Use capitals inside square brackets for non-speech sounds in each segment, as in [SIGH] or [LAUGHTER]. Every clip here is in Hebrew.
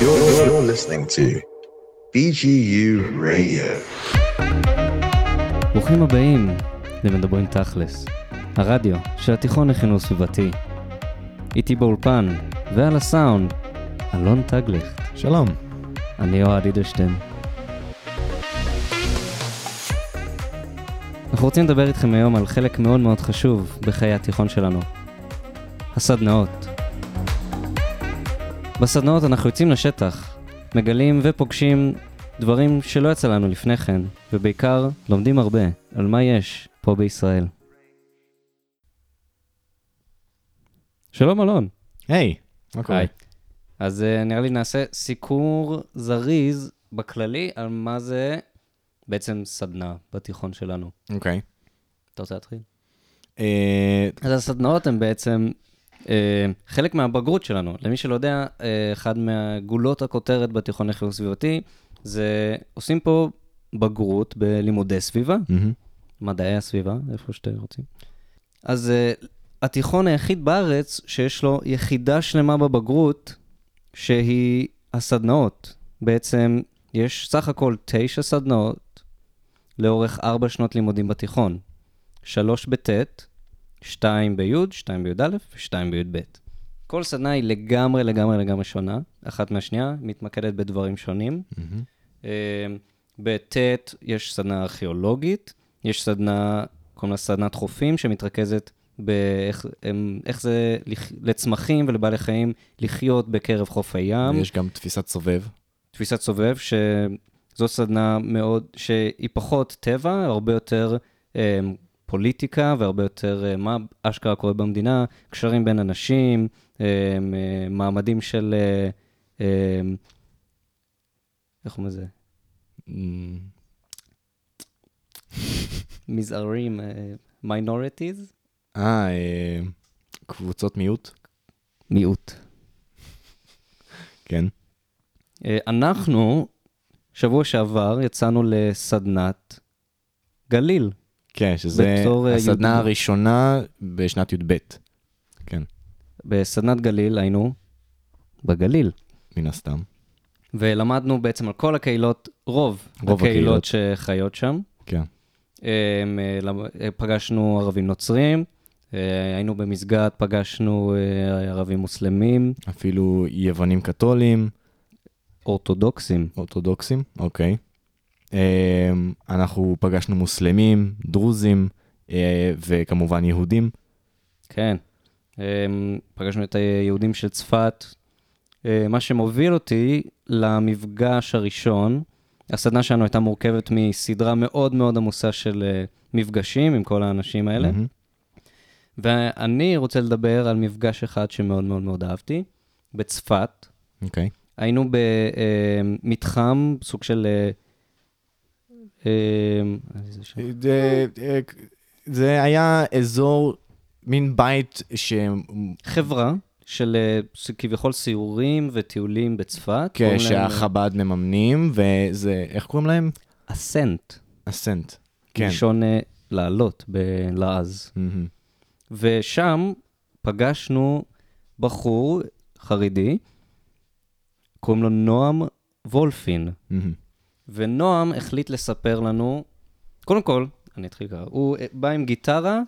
You're, you're listening to BGU Radio. ברוכים הבאים למדברים תכלס, הרדיו של התיכון לחינוך סביבתי. איתי באולפן ועל הסאונד, אלון טגליכט. שלום. אני אוהד אידלשטיין. אנחנו רוצים לדבר איתכם היום על חלק מאוד מאוד חשוב בחיי התיכון שלנו. הסדנאות. בסדנאות אנחנו יוצאים לשטח, מגלים ופוגשים דברים שלא יצא לנו לפני כן, ובעיקר לומדים הרבה על מה יש פה בישראל. שלום אלון. היי, מה קורה? היי. אז uh, נראה לי נעשה סיקור זריז בכללי על מה זה בעצם סדנה בתיכון שלנו. אוקיי. אתה רוצה להתחיל? אה, אז הסדנאות הן בעצם uh, חלק מהבגרות שלנו. למי שלא יודע, uh, אחד מהגולות הכותרת בתיכון לחינוך סביבתי זה עושים פה בגרות בלימודי סביבה. מדעי הסביבה, איפה שאתם רוצים. אז uh, התיכון היחיד בארץ שיש לו יחידה שלמה בבגרות, שהיא הסדנאות. בעצם יש סך הכל תשע סדנאות לאורך ארבע שנות לימודים בתיכון. שלוש בט', שתיים בי', שתיים בי"א ושתיים בי"ב. כל סדנה היא לגמרי לגמרי לגמרי שונה, אחת מהשנייה, מתמקדת בדברים שונים. אה, בט' יש סדנה ארכיאולוגית, יש סדנה, קוראים לה סדנת חופים, שמתרכזת באיך הם- איך זה לצמחים ולבעלי חיים לחיות בקרב חוף הים. ויש גם תפיסת סובב. תפיסת סובב, שזו סדנה מאוד, שהיא פחות טבע, הרבה יותר אה, פוליטיקה והרבה יותר אה, מה אשכרה קורה במדינה, קשרים בין אנשים, אה, אה, מעמדים של, איך קוראים לזה? אמ, מזערים, מיינורטיז? אה, קבוצות מיעוט? מיעוט. כן. אנחנו, שבוע שעבר, יצאנו לסדנת גליל. כן, שזה אה, הסדנה יהודי. הראשונה בשנת י"ב. כן, בסדנת גליל היינו בגליל. מן הסתם. ולמדנו בעצם על כל הקהילות, רוב, רוב הקהילות שחיות שם. כן. אה, אה, פגשנו ערבים נוצרים, היינו במסגד, פגשנו ערבים מוסלמים, אפילו יוונים קתולים, אורתודוקסים. אורתודוקסים, אוקיי. אה, אנחנו פגשנו מוסלמים, דרוזים, אה, וכמובן יהודים. כן. אמ, פגשנו את היהודים של צפת. אה, מה שמוביל אותי למפגש הראשון, הסדנה שלנו הייתה מורכבת מסדרה מאוד מאוד עמוסה של אה, מפגשים עם כל האנשים האלה. מהמם. ואני רוצה לדבר על מפגש אחד שמאוד מאוד מאוד אהבתי, בצפת. אוקיי. היינו במתחם, סוג של... אה, אה, איזה שם? זה- אה, זה היה אזור, מין בית ש... חברה של אה, כביכול סיורים וטיולים בצפת. כן, להם, שהחב"ד מממנים, וזה, איך קוראים להם? אסנט, אסנט. כן. מלשון אה, לעלות בלעז. מהמם. ושם פגשנו בחור חרדי, קוראים לו נועם וולפין. מהמם. ונועם החליט לספר לנו, קודם כל, אני אתחיל ככה, הוא בא עם גיטרה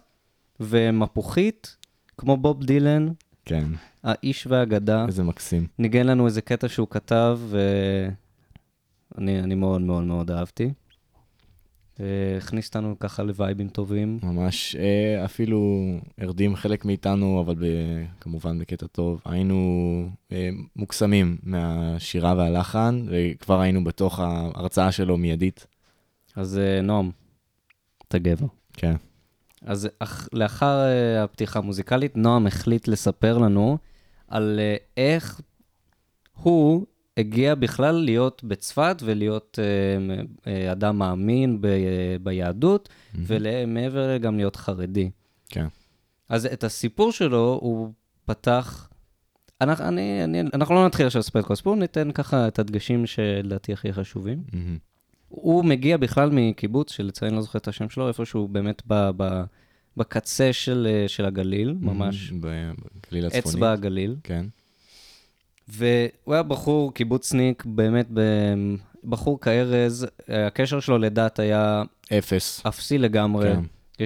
ומפוחית, כמו בוב דילן, כן, האיש והאגדה, איזה מקסים. ניגן לנו איזה קטע שהוא כתב, ואני אני מאוד מאוד מאוד אהבתי. הכניס אותנו ככה לווייבים טובים. ממש, אה, אפילו הרדים חלק מאיתנו, אבל ב, כמובן בקטע טוב. היינו אה, מוקסמים מהשירה והלחן, וכבר היינו בתוך ההרצאה שלו מיידית. אז אה, נועם, אתה גבר. כן. אז אח, לאחר הפתיחה המוזיקלית, נועם החליט לספר לנו על איך הוא הגיע בכלל להיות בצפת ולהיות uh, uh, אדם מאמין ב, uh, ביהדות, ומעבר גם להיות חרדי. כן. אז את הסיפור שלו הוא פתח... אנחנו, אני, אני, אנחנו לא נתחיל עכשיו לספר את כל הסיפור, ניתן ככה את הדגשים שלדעתי הכי חשובים. מהמם. הוא מגיע בכלל מקיבוץ, אני לא זוכר את השם שלו, איפשהו באמת ב, ב, בקצה של, אה, של הגליל, ממש בגליל הצפוני. אצבע הגליל. כן. והוא היה בחור קיבוצניק, באמת בחור כארז, הקשר שלו לדת היה אפס. אפסי לגמרי. כן.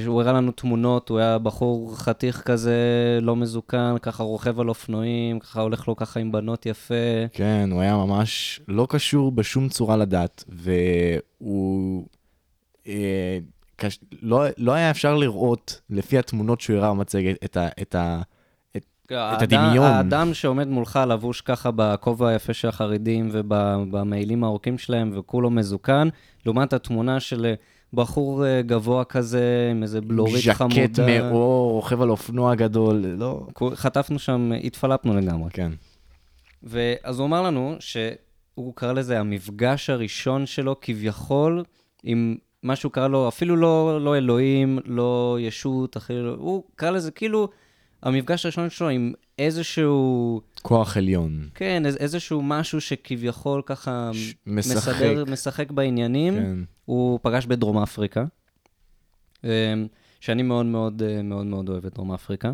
הוא הראה לנו תמונות, הוא היה בחור חתיך כזה, לא מזוקן, ככה רוכב על אופנועים, ככה הולך לו ככה עם בנות יפה. כן, הוא היה ממש לא קשור בשום צורה לדת, והוא... אה, קש... לא, לא היה אפשר לראות, לפי התמונות שהוא הראה במצגת, את, ה, את, ה, האדם- הדמיון. האדם שעומד מולך לבוש ככה בכובע היפה של החרדים ובמעילים הארוכים שלהם וכולו מזוקן, לעומת התמונה של אה, בחור אה, גבוה כזה עם איזה בלורית חמודה. ז'קט מאור, רוכב על אופנוע גדול, לא... חטפנו שם, התפלפנו לגמרי. כן. ואז הוא אמר לנו שהוא קרא לזה המפגש הראשון שלו כביכול עם מה שהוא קרא לו, אפילו לא, לא אלוהים, לא ישות, אפילו, הוא קרא לזה כאילו המפגש הראשון שלו עם איזשהו, כוח עליון. כן, איז- איזשהו משהו שכביכול ככה ש- משחק. מסדר, משחק בעניינים. כן. הוא פגש בדרום אפריקה, אמ, שאני מאוד מאוד אה, מאוד מאוד אוהב את דרום אפריקה.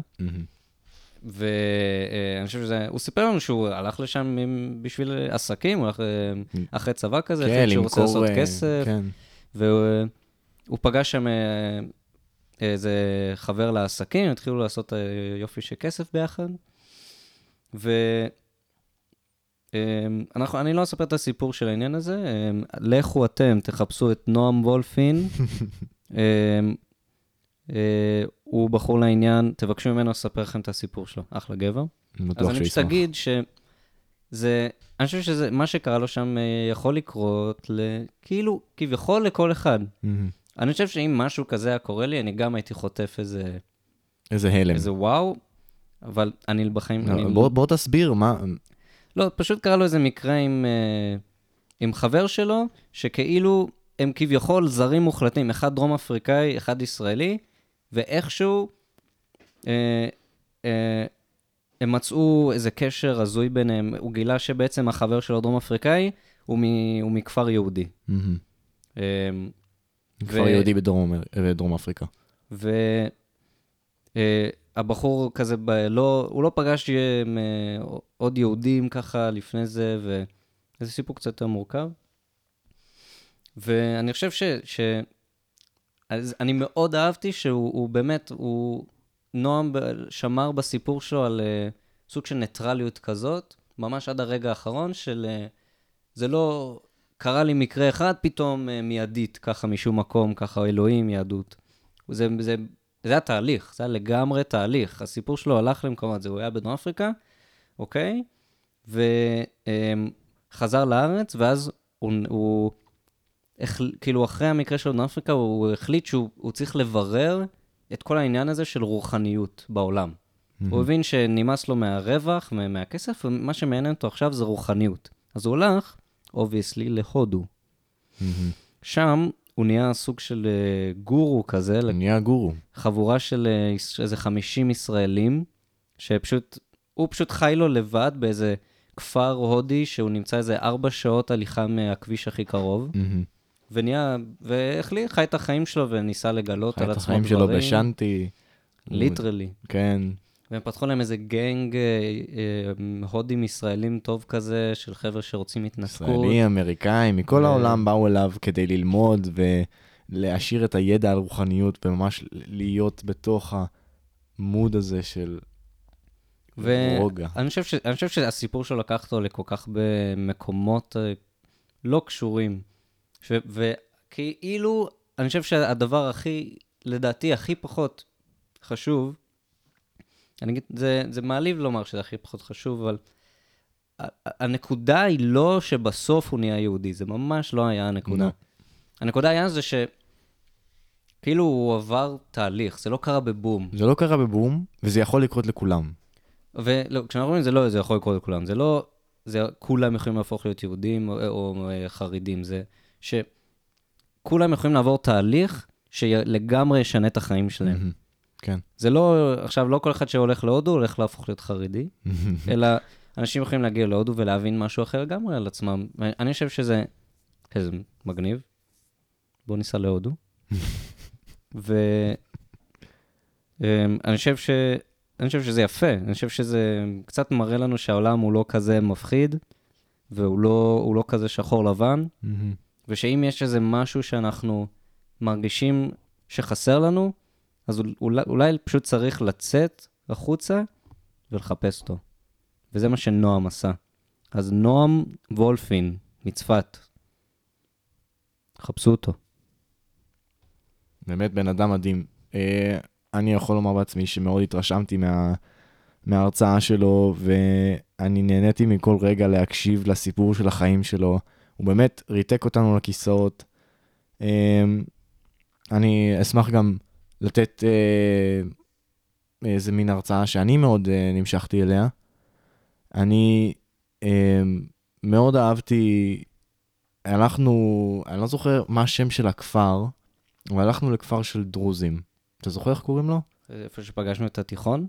ואני חושב שזה, הוא סיפר לנו שהוא הלך לשם עם, בשביל עסקים, הוא הלך אה, אחרי צבא כזה, כן, שהוא רוצה לעשות אה, כסף, כן. והוא הוא פגש שם אה, איזה חבר לעסקים, התחילו לעשות אה, יופי של כסף ביחד. ו... אמ, אנחנו, אני לא אספר את הסיפור של העניין הזה, אמ, לכו אתם, תחפשו את נועם וולפין. [LAUGHS] אמ, אה, הוא בחור לעניין, תבקשו ממנו לספר לכם את הסיפור שלו, אחלה גבר. אז אני פשוט. אגיד שזה, אני חושב שזה, מה שקרה לו שם אה, יכול לקרות, כאילו, כביכול לכל אחד. אני חושב שאם משהו כזה היה קורה לי, אני גם הייתי חוטף איזה, איזה הלם. איזה וואו, אבל אני בחיים, אני, בוא בוא תסביר, מה... לא, פשוט קרה לו איזה מקרה עם, אה, עם חבר שלו, שכאילו הם כביכול זרים מוחלטים, אחד דרום אפריקאי, אחד ישראלי, ואיכשהו אה, אה, הם מצאו איזה קשר הזוי ביניהם. הוא גילה שבעצם החבר שלו דרום אפריקאי הוא, מ, הוא מכפר יהודי. מהמם. אה, כפר ו- יהודי בדרום אמר- בדרום אפריקה. והבחור כזה, ב, לא, הוא לא פגש אה, מ- עוד יהודים ככה לפני זה, וזה סיפור קצת יותר מורכב. ואני חושב ש... ש... אז אני מאוד אהבתי שהוא הוא באמת, הוא... נועם שמר בסיפור שלו על uh, סוג של ניטרליות כזאת, ממש עד הרגע האחרון של... Uh, זה לא... קרה לי מקרה אחד, פתאום uh, מיידית, ככה משום מקום, ככה אלוהים, יהדות. זה, זה, זה היה תהליך, זה היה לגמרי תהליך. הסיפור שלו הלך למקומות, זה הוא היה בדרום אפריקה, אוקיי? וחזר לארץ, ואז הוא, הוא החל, כאילו אחרי המקרה של דרום אפריקה, הוא החליט שהוא הוא צריך לברר את כל העניין הזה של רוחניות בעולם. הוא הבין שנמאס לו מהרווח, מה- מהכסף, ומה שמעניין אותו עכשיו זה רוחניות. אז הוא הלך, obviously, להודו. שם הוא נהיה סוג של אה, גורו כזה, נהיה גורו. חבורה של אה, איזה 50 ישראלים, שפשוט, הוא פשוט חי לו לבד באיזה כפר הודי, שהוא נמצא איזה ארבע שעות הליכה מהכביש הכי קרוב. ונהיה, והחליט, חי את החיים שלו וניסה לגלות חי על את עצמו החיים דברים. שלו בשנטי. ליטרלי. כן. והם פתחו להם איזה גנג אה, אה, הודים ישראלים טוב כזה, של חבר'ה שרוצים התנתקות. ישראלי, אמריקאי, מכל ו- העולם באו אליו כדי ללמוד ולהעשיר את הידע על רוחניות וממש להיות בתוך המוד הזה של רוגע. ואני חושב, ש... אני חושב שהסיפור שלו לקח אותו לכל כך הרבה מקומות אה, לא קשורים. ש... וכאילו, אני חושב שהדבר הכי, לדעתי, הכי פחות חשוב, אני אגיד, זה, זה מעליב לומר שזה הכי פחות חשוב, אבל הנקודה היא לא שבסוף הוא נהיה יהודי, זה ממש לא היה הנקודה. לא. הנקודה היה זה ש... כאילו הוא עבר תהליך, זה לא קרה בבום. זה לא קרה בבום, וזה יכול לקרות לכולם. וכשאנחנו אומרים זה לא, זה יכול לקרות לכולם, זה לא, זה כולם יכולים להפוך להיות יהודים או, או אה, חרדים, זה שכולם יכולים לעבור תהליך שלגמרי ישנה את החיים שלהם. מהמם. כן. זה לא, עכשיו, לא כל אחד שהולך להודו הולך להפוך להיות חרדי, [LAUGHS] אלא אנשים יכולים להגיע להודו ולהבין משהו אחר לגמרי על עצמם. אני חושב שזה, איזה מגניב. בואו ניסע להודו. [LAUGHS] ואני חושב אני חושב שזה יפה, אני חושב שזה קצת מראה לנו שהעולם הוא לא כזה מפחיד, והוא לא, לא כזה שחור לבן, ושאם יש איזה משהו שאנחנו מרגישים שחסר לנו, אז אולי, אולי פשוט צריך לצאת החוצה ולחפש אותו. וזה מה שנועם עשה. אז נועם וולפין מצפת, חפשו אותו. באמת בן אדם מדהים. אה, אני יכול לומר בעצמי שמאוד התרשמתי מה, מההרצאה שלו, ואני נהניתי מכל רגע להקשיב לסיפור של החיים שלו. הוא באמת ריתק אותנו לכיסאות. אה, אני אשמח גם לתת אה, איזה מין הרצאה שאני מאוד נמשכתי אליה. אני מאוד אהבתי, הלכנו, אני לא זוכר מה השם של הכפר, אבל הלכנו לכפר של דרוזים. אתה זוכר איך קוראים לו? איפה שפגשנו את התיכון?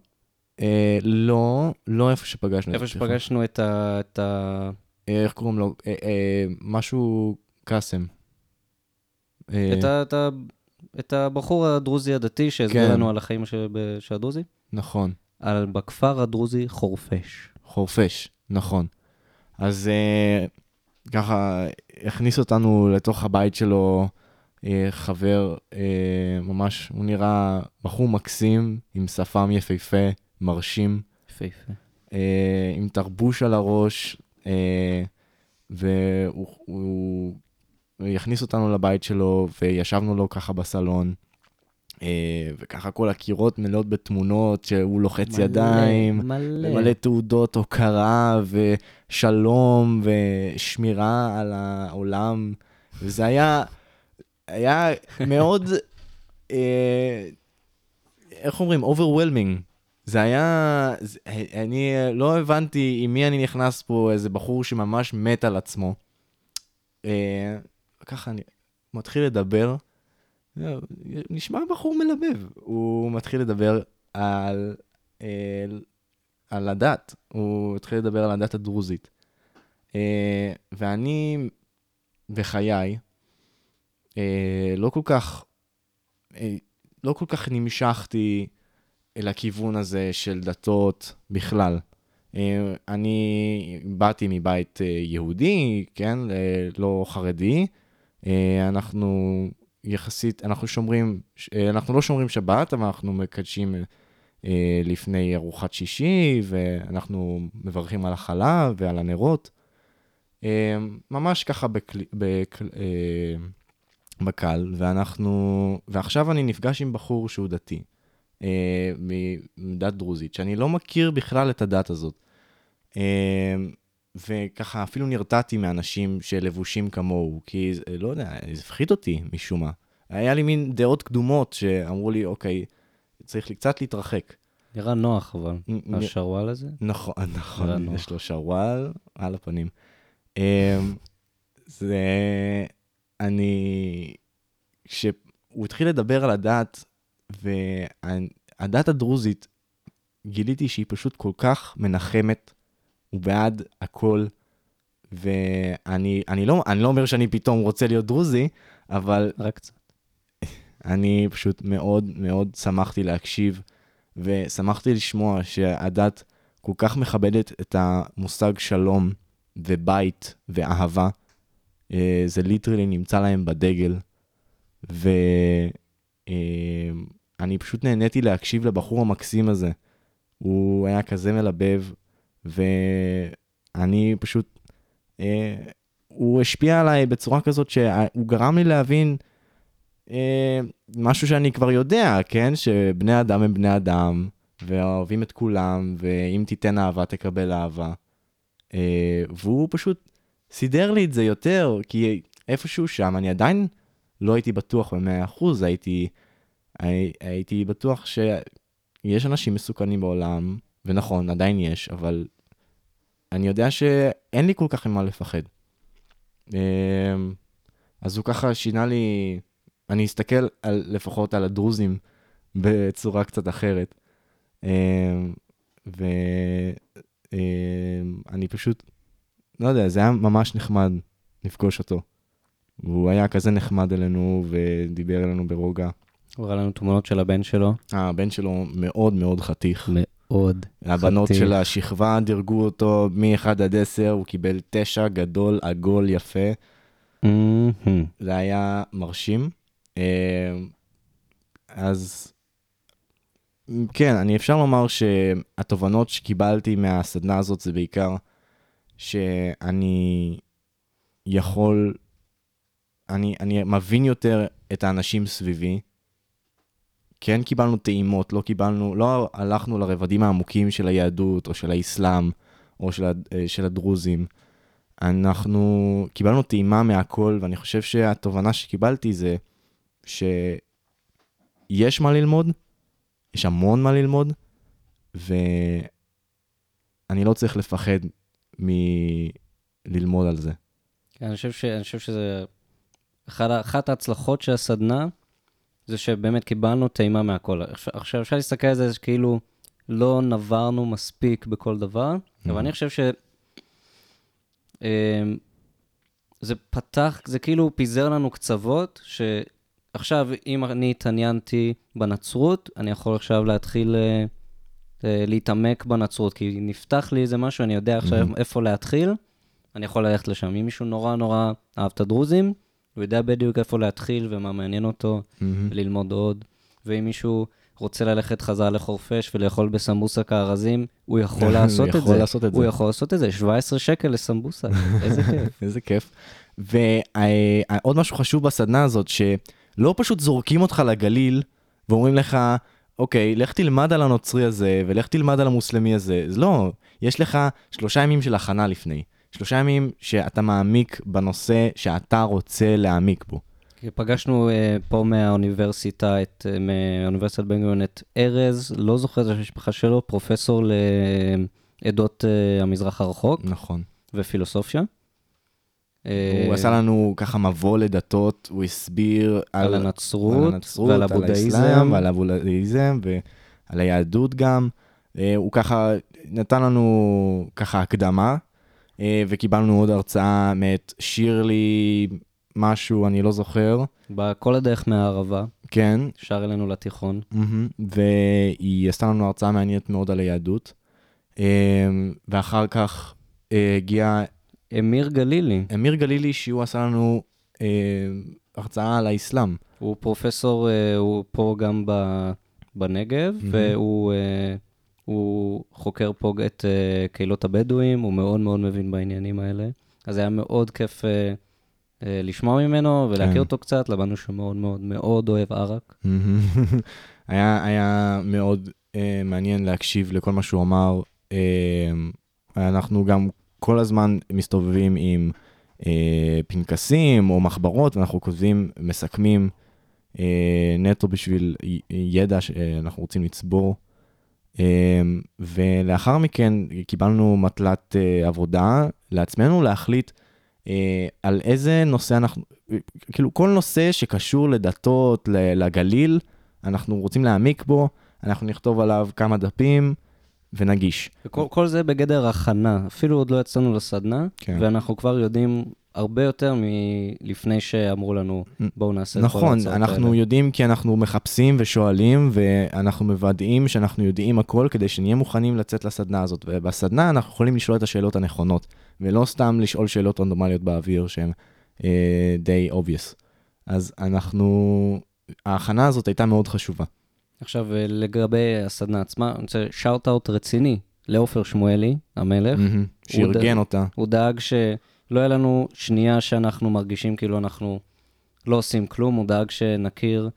אה, לא, לא איפה שפגשנו את התיכון. איפה שפגשנו את ה... את ה... אה, איך קוראים לו? אה, אה, משהו קאסם. אה... את, ה, את, הבחור הדרוזי הדתי שהסביר כן. לנו על החיים של, של הדרוזי? נכון. על בכפר הדרוזי חורפש. חורפש, נכון. אז אה, ככה הכניס אותנו לתוך הבית שלו. אה, חבר, אה, ממש, הוא נראה בחור מקסים, עם שפם יפהפה, מרשים. יפהפה. אה, עם תרבוש על הראש, והוא הכניס אותנו לבית שלו, וישבנו לו ככה בסלון. וככה כל הקירות מלאות בתמונות שהוא לוחץ מלא, ידיים, מלא, מלא תעודות הוקרה ושלום ושמירה על העולם, וזה היה היה מאוד, אה, איך אומרים? overwhelming. זה היה, זה, אני לא הבנתי עם מי אני נכנס פה, איזה בחור שממש מת על עצמו. אה, ככה אני מתחיל לדבר, נשמע בחור מלבב. הוא מתחיל לדבר על, אה, על הדת, הוא התחיל לדבר על הדת הדרוזית. אה, ואני, בחיי, אה, לא כל כך, לא כל כך נמשכתי אל הכיוון הזה של דתות בכלל. אני באתי מבית יהודי, כן, לא חרדי. אה, אנחנו יחסית, אנחנו שומרים, אה, אנחנו לא שומרים שבת, אבל אנחנו מקדשים אה, לפני ארוחת שישי, ואנחנו מברכים על החלה ועל הנרות. ממש ככה בקל... בקל... בקל, ואנחנו... ועכשיו אני נפגש עם בחור שהוא דתי, מדת דרוזית, שאני לא מכיר בכלל את הדת הזאת. וככה אפילו נרתעתי מאנשים שלבושים כמוהו, כי לא יודע, זה הפחיד אותי משום מה. היה לי מין דעות קדומות שאמרו לי, אוקיי, צריך לי קצת להתרחק. נראה נוח, אבל, השרוואל הזה? נכון, [LAUGHS] נכון, יש לו שרוואל על הפנים. אה, זה... אני... כשהוא התחיל לדבר על הדת, והדת הדרוזית, גיליתי שהיא פשוט כל כך מנחמת, ובעד הכל, ואני אני לא, אני לא אומר שאני פתאום רוצה להיות דרוזי, אבל... רק קצת. אני פשוט מאוד מאוד שמחתי להקשיב, ושמחתי לשמוע שהדת כל כך מכבדת את המושג שלום, ובית, ואהבה. אה, זה ליטרלי נמצא להם בדגל, ואני אה, פשוט נהניתי להקשיב לבחור המקסים הזה. הוא היה כזה מלבב, ואני פשוט... אה, הוא השפיע עליי בצורה כזאת שהוא גרם לי להבין אה, משהו שאני כבר יודע, כן? שבני אדם הם בני אדם, ואוהבים את כולם, ואם תיתן אהבה, תקבל אהבה. אה, והוא פשוט סידר לי את זה יותר, כי איפשהו שם אני עדיין לא הייתי בטוח ב-100%, הייתי, הי, הייתי בטוח שיש אנשים מסוכנים בעולם, ונכון, עדיין יש, אבל אני יודע שאין לי כל כך ממה לפחד. אמ, אז הוא ככה שינה לי, אני אסתכל על, לפחות על הדרוזים בצורה קצת אחרת. אמ, ואני פשוט לא יודע, זה היה ממש נחמד לפגוש אותו. והוא היה כזה נחמד אלינו ודיבר אלינו ברוגע. הוא הראה לנו תמונות של הבן שלו. אה, הבן שלו מאוד מאוד חתיך. מאוד. הבנות חתיך. של השכבה דירגו אותו מ-1 עד 10, הוא קיבל 9, גדול, עגול, יפה. זה היה מרשים. אה, אז כן, אני אפשר לומר שהתובנות שקיבלתי מהסדנה הזאת זה בעיקר שאני יכול, אני, אני מבין יותר את האנשים סביבי. כן קיבלנו טעימות, לא קיבלנו, לא הלכנו לרבדים העמוקים של היהדות או של האסלאם או של, אה, של הדרוזים. אנחנו קיבלנו טעימה מהכל, ואני חושב שהתובנה שקיבלתי זה שיש מה ללמוד, יש המון מה ללמוד, ואני לא צריך לפחד מללמוד על זה. אני חושב, ש... אני חושב שזה... אחד... ה- אחת ההצלחות של הסדנה, זה שבאמת קיבלנו טעימה מהכל. עכשיו- אפשר להסתכל על זה כאילו לא נברנו מספיק בכל דבר, אבל אני חושב ש... אמ, זה פתח, זה כאילו פיזר לנו קצוות, שעכשיו, אם אני התעניינתי בנצרות, אני יכול עכשיו להתחיל אה, אה, להתעמק בנצרות, כי נפתח לי איזה משהו, אני יודע עכשיו מהמם. איפה להתחיל, אני יכול ללכת לשם. אם מישהו נורא נורא אהב את הדרוזים, הוא יודע בדיוק איפה להתחיל ומה מעניין אותו, ללמוד עוד. ואם מישהו רוצה ללכת חזרה לחורפיש ולאכול בסמבוסק הארזים, הוא יכול הוא [LAUGHS] לעשות את יכול זה. לעשות את הוא זה. יכול לעשות את זה, 17 שקל לסמבוסק, [LAUGHS] איזה כיף. איזה כיף. ועוד משהו חשוב בסדנה הזאת, שלא פשוט זורקים אותך לגליל ואומרים לך, אוקיי, לך תלמד על הנוצרי הזה, ולך תלמד על המוסלמי הזה. אז לא, יש לך שלושה ימים של הכנה לפני. שלושה ימים שאתה מעמיק בנושא שאתה רוצה להעמיק בו. פגשנו uh, פה מהאוניברסיטה, את, uh, מאוניברסיטת בן גוריון, את ארז, לא זוכר את המשפחה שלו, פרופסור לעדות uh, המזרח הרחוק נכון. ופילוסופיה. הוא אה, עשה לנו ככה מבוא לדתות, הוא הסביר על על הנצרות, על הנצרות, ועל על הבודהיזם. ועל הבודהיזם ועל היהדות גם. אה, הוא ככה נתן לנו ככה הקדמה, אה, וקיבלנו עוד הרצאה מאת שירלי משהו, אני לא זוכר. בכל הדרך מהערבה, כן, שר אלינו לתיכון. מהמם, והיא עשתה לנו הרצאה מעניינת מאוד על היהדות. אה, ואחר כך אה, הגיע אמיר גלילי, אמיר גלילי, שהוא עשה לנו אה, הרצאה על האסלאם. הוא פרופסור, אה, הוא פה גם ב- בנגב, מהמם. והוא אה, הוא חוקר פה את אה, קהילות הבדואים, הוא מאוד מאוד מבין בעניינים האלה. אז היה מאוד כיף אה, אה, לשמוע ממנו ולהכיר כן. אותו קצת, למדנו שהוא מאוד מאוד מאוד אוהב ערק. [LAUGHS] היה, היה מאוד אה, מעניין להקשיב לכל מה שהוא אמר. אה, אנחנו גם כל הזמן מסתובבים עם אה, פנקסים או מחברות, ואנחנו כותבים, מסכמים אה, נטו בשביל ידע שאנחנו רוצים לצבור. אה, ולאחר מכן קיבלנו מטלת אה, עבודה לעצמנו להחליט אה, על איזה נושא אנחנו, כאילו כל נושא שקשור לדתות, לגליל, אנחנו רוצים להעמיק בו, אנחנו נכתוב עליו כמה דפים ונגיש. וכל כל זה בגדר הכנה, אפילו עוד לא יצאנו לסדנה, כן. ואנחנו כבר יודעים הרבה יותר מלפני שאמרו לנו, בואו נעשה את כל נכון, אנחנו האלה. יודעים כי אנחנו מחפשים ושואלים, ואנחנו מוודאים שאנחנו יודעים הכל כדי שנהיה מוכנים לצאת לסדנה הזאת. ובסדנה אנחנו יכולים לשאול את השאלות הנכונות, ולא סתם לשאול שאלות רנדומליות באוויר שהן אה, די obvious. אז אנחנו, ההכנה הזאת הייתה מאוד חשובה. עכשיו, אה, לגבי הסדנה עצמה, אני רוצה shout-out רציני לעופר שמואלי, המלך. מהמם, שארגן אותה. הוא דאג שלא יהיה לנו שנייה שאנחנו מרגישים כאילו אנחנו לא עושים כלום, הוא דאג שנכיר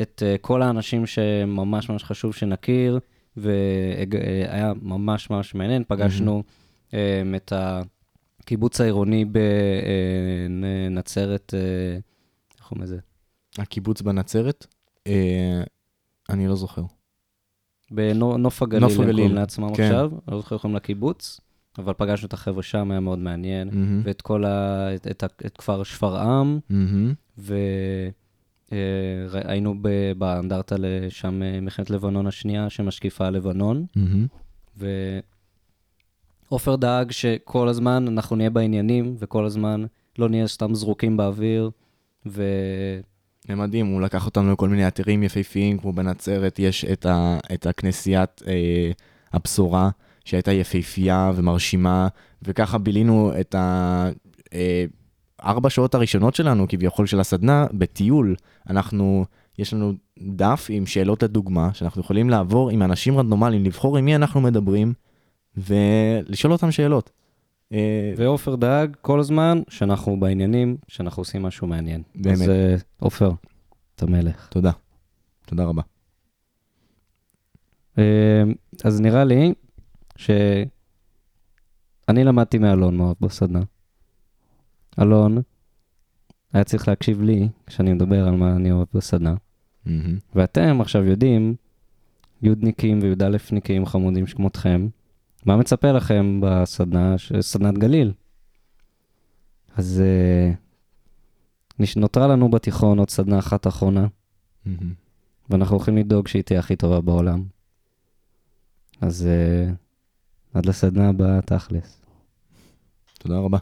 את uh, כל האנשים שממש ממש חשוב שנכיר, והיה ממש ממש מעניין. פגשנו um, את הקיבוץ העירוני בנצרת, איך קוראים לזה? הקיבוץ בנצרת, אה, אני לא זוכר. בנוף הגליל, נוף הם הגליל, קוראים לעצמם כן. עכשיו, לא זוכר איך קוראים לקיבוץ, אבל פגשנו את החבר'ה שם, היה מאוד מעניין. מהמם, ואת כל ה... את, את, את כפר שפרעם, מהמם, והיינו באנדרטה לשם אה, מלחמת לבנון השנייה, שמשקיפה על לבנון, מהמם. ועופר דאג שכל הזמן אנחנו נהיה בעניינים, וכל הזמן לא נהיה סתם זרוקים באוויר, ו... זה מדהים, הוא לקח אותנו לכל מיני אתרים יפהפיים, כמו בנצרת, יש את, ה, את הכנסיית אה, הבשורה, שהייתה יפהפייה ומרשימה, וככה בילינו את הארבע שעות הראשונות שלנו, כביכול של הסדנה, בטיול. אנחנו, יש לנו דף עם שאלות לדוגמה, שאנחנו יכולים לעבור עם אנשים רנדומליים, לבחור עם מי אנחנו מדברים, ולשאול אותם שאלות. אה, ועופר דאג כל הזמן שאנחנו בעניינים, שאנחנו עושים משהו מעניין. באמת. אז אה, עופר, אתה מלך. תודה. תודה רבה. אה, אז נראה לי שאני למדתי מאלון מאוד בסדנה. אלון היה צריך להקשיב לי כשאני מדבר על מה אני אוהב בסדנה. מהמם. ואתם עכשיו יודעים, יודניקים וי"א-ניקים חמודים שכמותכם, מה מצפה לכם בסדנה, ש- סדנת גליל? אז uh, נותרה לנו בתיכון עוד סדנה אחת אחרונה, מהמם. ואנחנו הולכים לדאוג שהיא תהיה הכי טובה בעולם. אז uh, עד לסדנה הבאה, תכלס. תודה רבה.